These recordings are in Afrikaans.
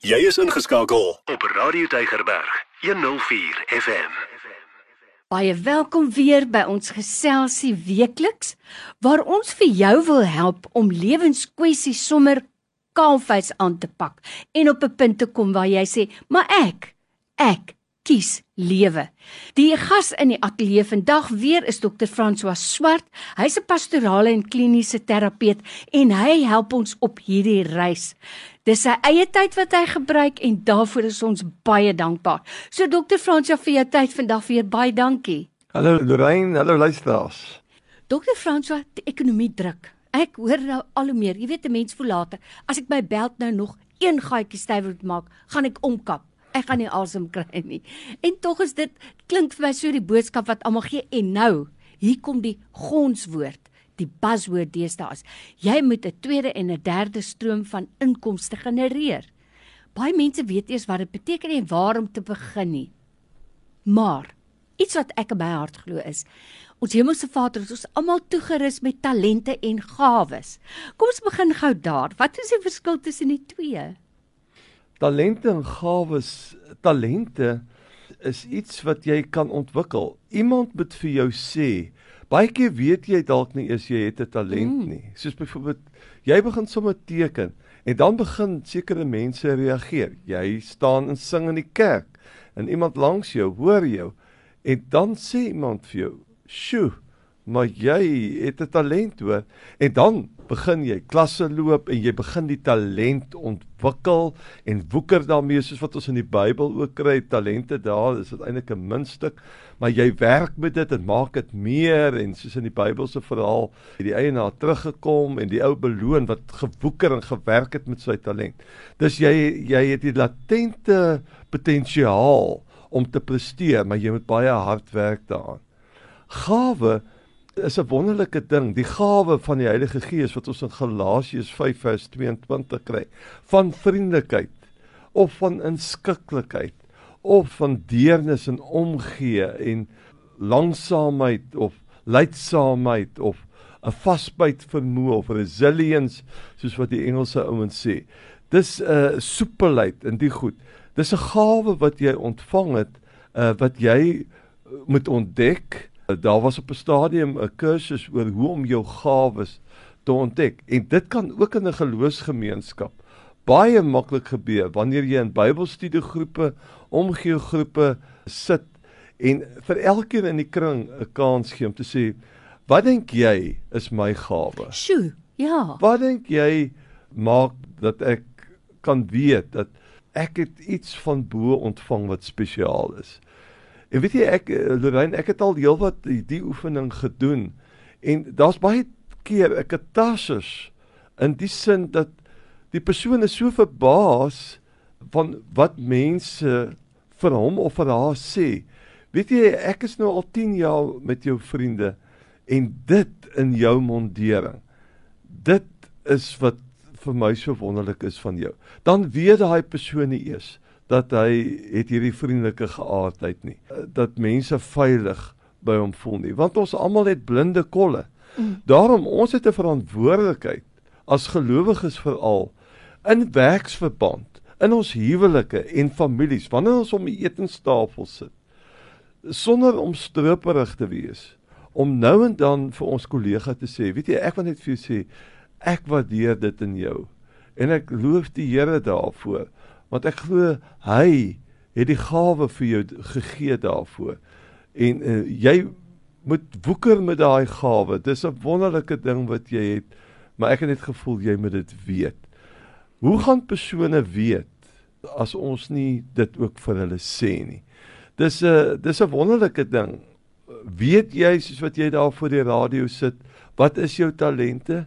Jy is ingeskakel op Radio Tygerberg 104 FM. Baie welkom weer by ons geselsie weekliks waar ons vir jou wil help om lewenskwessies sommer kaalvuis aan te pak en op 'n punt te kom waar jy sê, "Maar ek, ek kies lewe." Die gas in die ateljee vandag weer is Dr. François Swart. Hy's 'n pastorale en kliniese terapeut en hy help ons op hierdie reis. Dis sy eie tyd wat hy gebruik en daarvoor is ons baie dankbaar. So Dr. Fransja vir jou tyd vandag weer baie dankie. Hallo Lorraine, hallo luisteraars. Dr. Fransja, die ekonomie druk. Ek hoor nou al hoe meer. Jy weet 'n mens voel later as ek my belt nou nog een gaatjie stywer moet maak, gaan ek omkap. Ek gaan nie asem kry nie. En tog is dit klink vir my so die boodskap wat almal gee en nou, hier kom die gonswoord die buzzword deesdae is. Jy moet 'n tweede en 'n derde stroom van inkomste genereer. Baie mense weet eers wat dit beteken en waar om te begin nie. Maar iets wat ek in my hart glo is ons Hemelse Vader het ons almal toegerus met talente en gawes. Kom ons begin gou daar. Wat is die verskil tussen die twee? Talente en gawes, talente is iets wat jy kan ontwikkel. Iemand moet vir jou sê, Baie keer weet jy dalk nie eers jy het 'n talent mm. nie. Soos byvoorbeeld jy begin sommer teken en dan begin sekere mense reageer. Jy staan en sing in die kerk en iemand langs jou hoor jou en dan sê iemand vir jou, "Sjoe, maar jy het 'n talent hoor." En dan begin jy klasse loop en jy begin die talent ontwikkel en woeker daarmee soos wat ons in die Bybel ook kry talente daar is dit eintlik 'n muntstuk maar jy werk met dit en maak dit meer en soos in die Bybelse verhaal het die eienaar teruggekom en die ou beloon wat gewoeker en gewerk het met sy talent. Dis jy jy het die latente potensiaal om te presteer maar jy moet baie hard werk daaraan. Gawe is 'n wonderlike ding, die gawe van die Heilige Gees wat ons in Galasiërs 5 vers 22 kry, van vriendelikheid of van inskikkelikheid of van deernis en omgee en langsaamheid of lydsaamheid of 'n vasbyt vermoë of resilience soos wat die Engelse ouens sê. Dis 'n uh, soepelheid in die goed. Dis 'n gawe wat jy ontvang het uh, wat jy moet ontdek daar was op 'n stadium 'n kursus oor hoe om jou gawes te ontdek en dit kan ook in 'n geloofsgemeenskap baie maklik gebeur wanneer jy in Bybelstudiegroepe, omgeegroepe sit en vir elkeen in die kring 'n kans gee om te sê wat dink jy is my gawe? Sjoe, ja. Wat dink jy maak dat ek kan weet dat ek het iets van bo ontvang wat spesiaal is? En weet jy ek eh, Lorraine, ek het al heelwat die, die oefening gedoen en daar's baie keer 'n katarsis in die sin dat die persoon is so verbaas van wat mense vir hom of vir haar sê. Weet jy, ek is nou al 10 jaar met jou vriende en dit in jou mondering. Dit is wat vir my so wonderlik is van jou. Dan weet daai persoon nie eers dat hy het hierdie vriendelike geaardheid nie. Dat mense veilig by hom voel nie, want ons almal het blinde kolle. Mm. Daarom ons het 'n verantwoordelikheid as gelowiges veral in werksverband, in ons huwelike en families wanneer ons om die etenstafel sit sonder om stroperig te wees om nou en dan vir ons kollega te sê, weet jy, ek wil net vir jou sê ek waardeer dit in jou en ek loof die Here daarvoor want ek glo hy het die gawe vir jou gegee daarvoor. En uh, jy moet woeker met daai gawe. Dis 'n wonderlike ding wat jy het, maar ek het net gevoel jy moet dit weet. Hoe gaan persone weet as ons nie dit ook vir hulle sê nie? Dis 'n dis 'n wonderlike ding. Weet jy soos wat jy daar voor die radio sit, wat is jou talente?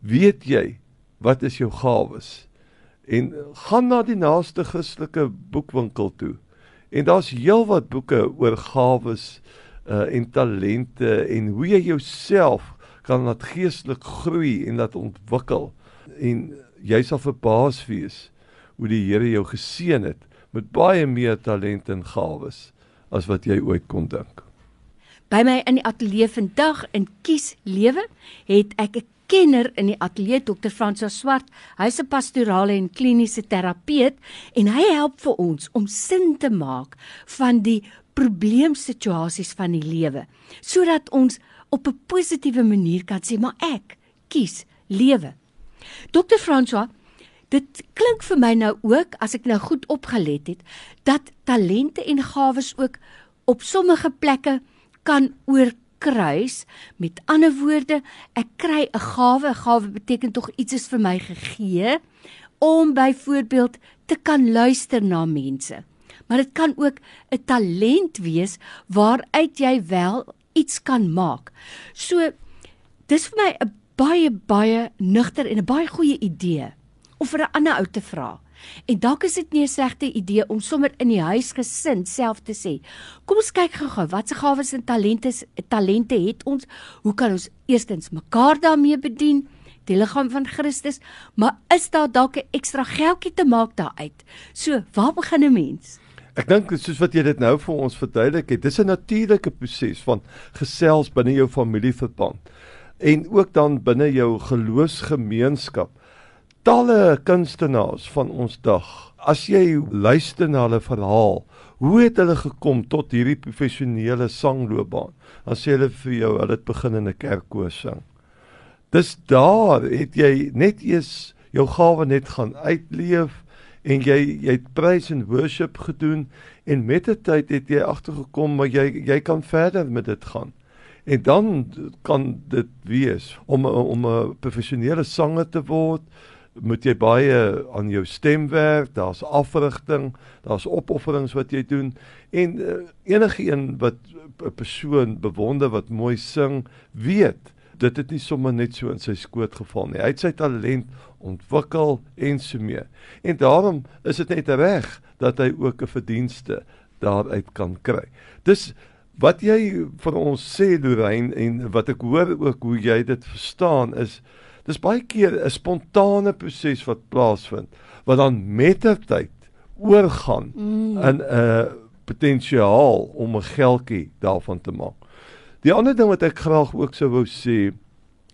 Weet jy wat is jou gawes? En gaan na die naaste Christelike boekwinkel toe. En daar's heelwat boeke oor gawes uh en talente en hoe jy jouself kan laat geestelik groei en laat ontwikkel. En jy sal verbaas wees hoe die Here jou geseën het met baie meer talente en gawes as wat jy ooit kon dink. By my in die ateljee vandag in Kies Lewe het ek 'n kenner in die ateljee Dr. Francois Swart. Hy's 'n pastorale en kliniese terapeut en hy help vir ons om sin te maak van die probleemsituasies van die lewe sodat ons op 'n positiewe manier kan sê maar ek kies lewe. Dr. Francois Dit klink vir my nou ook as ek nou goed opgelet het dat talente en gawes ook op sommige plekke kan oorkruis. Met ander woorde, ek kry 'n gawe. 'n Gawe beteken tog iets is vir my gegee om byvoorbeeld te kan luister na mense. Maar dit kan ook 'n talent wees waaruit jy wel iets kan maak. So dis vir my 'n baie baie nugter en 'n baie goeie idee om vir 'n ander ou te vra. En dalk is dit nie 'n slegte idee om sommer in die huisgesin self te sê. Kom ons kyk gou-gou watse gawes en talente talente het ons? Hoe kan ons eerstens mekaar daarmee bedien? Die liggaam van Christus, maar is daar dalk 'n ekstra geldjie te maak daaruit? So, waar begin 'n mens? Ek dink soos wat jy dit nou vir ons verduidelik het, dis 'n natuurlike proses van gesels binne jou familieverband en ook dan binne jou geloofsgemeenskap talle kunstenaars van ons dag. As jy luister na hulle verhaal, hoe het hulle gekom tot hierdie professionele sangloopbaan? Dan sê hulle vir jou, hulle het begin in 'n kerkkoor sing. Dis daar het jy net eers jou gawe net gaan uitleef en jy jy het praise and worship gedoen en met die tyd het jy agtergekom maar jy jy kan verder met dit gaan. En dan kan dit wees om om 'n professionele sanger te word moet jy baie aan jou stem werk, daar's afrigting, daar's opofferings wat jy doen en uh, enige een wat 'n persoon bewonder wat mooi sing, weet dit het nie sommer net so in sy skoot geval nie. Hy het sy talent ontwikkel en so mee. En daarom is dit net reg dat hy ook 'n verdienste daaruit kan kry. Dis wat jy vir ons sê Lorraine en wat ek hoor ook hoe jy dit verstaan is Dis baie keer 'n spontane proses wat plaasvind wat dan met die tyd oorgaan mm. in 'n potensiaal om 'n geldjie daarvan te maak. Die ander ding wat ek graag ook sou wou sê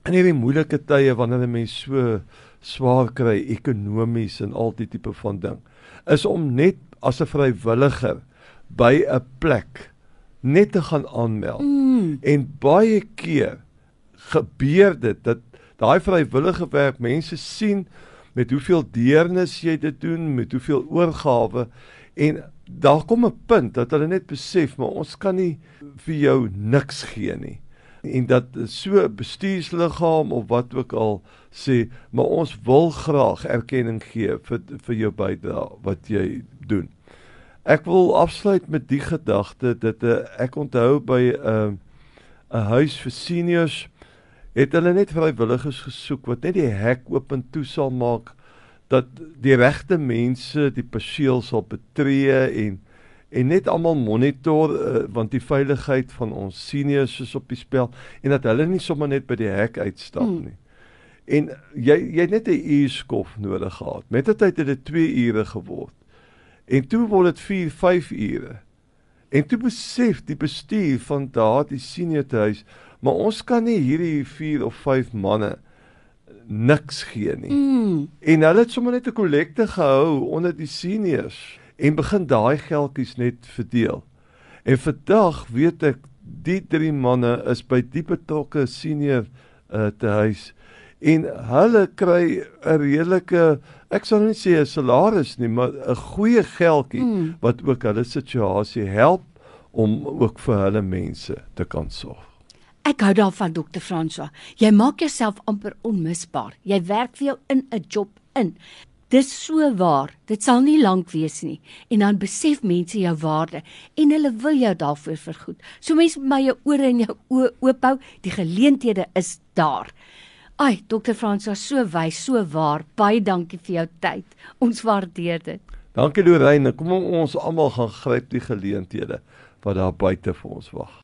in hierdie moeilike tye wanneer 'n mens so swaar kry ekonomies en al die tipe van ding is om net as 'n vrywilliger by 'n plek net te gaan aanmeld. Mm. En baie keer gebeur dit dat daai vrywillige werk mense sien met hoeveel deernis jy dit doen, met hoeveel oorgawe en daar kom 'n punt dat hulle net besef maar ons kan nie vir jou niks gee nie. En dat so bestuursliggaam of wat ook al sê, maar ons wil graag erkenning gee vir vir jou bydrae wat jy doen. Ek wil afsluit met die gedagte dat uh, ek onthou by 'n uh, 'n huis vir seniors het hulle net vrywilligers gesoek wat net die hek oop en toe sal maak dat die regte mense die perseel sal betree en en net almal monitor uh, want die veiligheid van ons seniors is op die spel en dat hulle nie sommer net by die hek uitstap hmm. nie. En jy jy het net 'n uur skof nodig gehad. Met die tyd het dit 2 ure geword. En toe word dit 4, 5 ure. En toe besef die bestuur van daardie senior huis Maar ons kan nie hierdie 4 of 5 manne niks gee nie. Mm. En hulle het sommer net 'n kollekte gehou onder die seniors en begin daai geldjies net verdeel. En vandag weet ek die drie manne is by die betrokke senior uh, te huis en hulle kry 'n redelike ek sal nie sê 'n salaris nie, maar 'n goeie geldjie mm. wat ook hulle situasie help om ook vir hulle mense te kan sorg. Ek hou daarvan Dr. Francois. Jy maak jouself amper onmisbaar. Jy werk vir jou in 'n job in. Dis so waar. Dit sal nie lank wees nie. En dan besef mense jou waarde en hulle wil jou daarvoor vergoed. So mense met my jou ore en jou oë oop hou, die geleenthede is daar. Ai, Dr. Francois, so wys, so waar. Baie dankie vir jou tyd. Ons waardeer dit. Dankie Lorraine. Kom ons almal gaan gryp die geleenthede wat daar buite vir ons wag.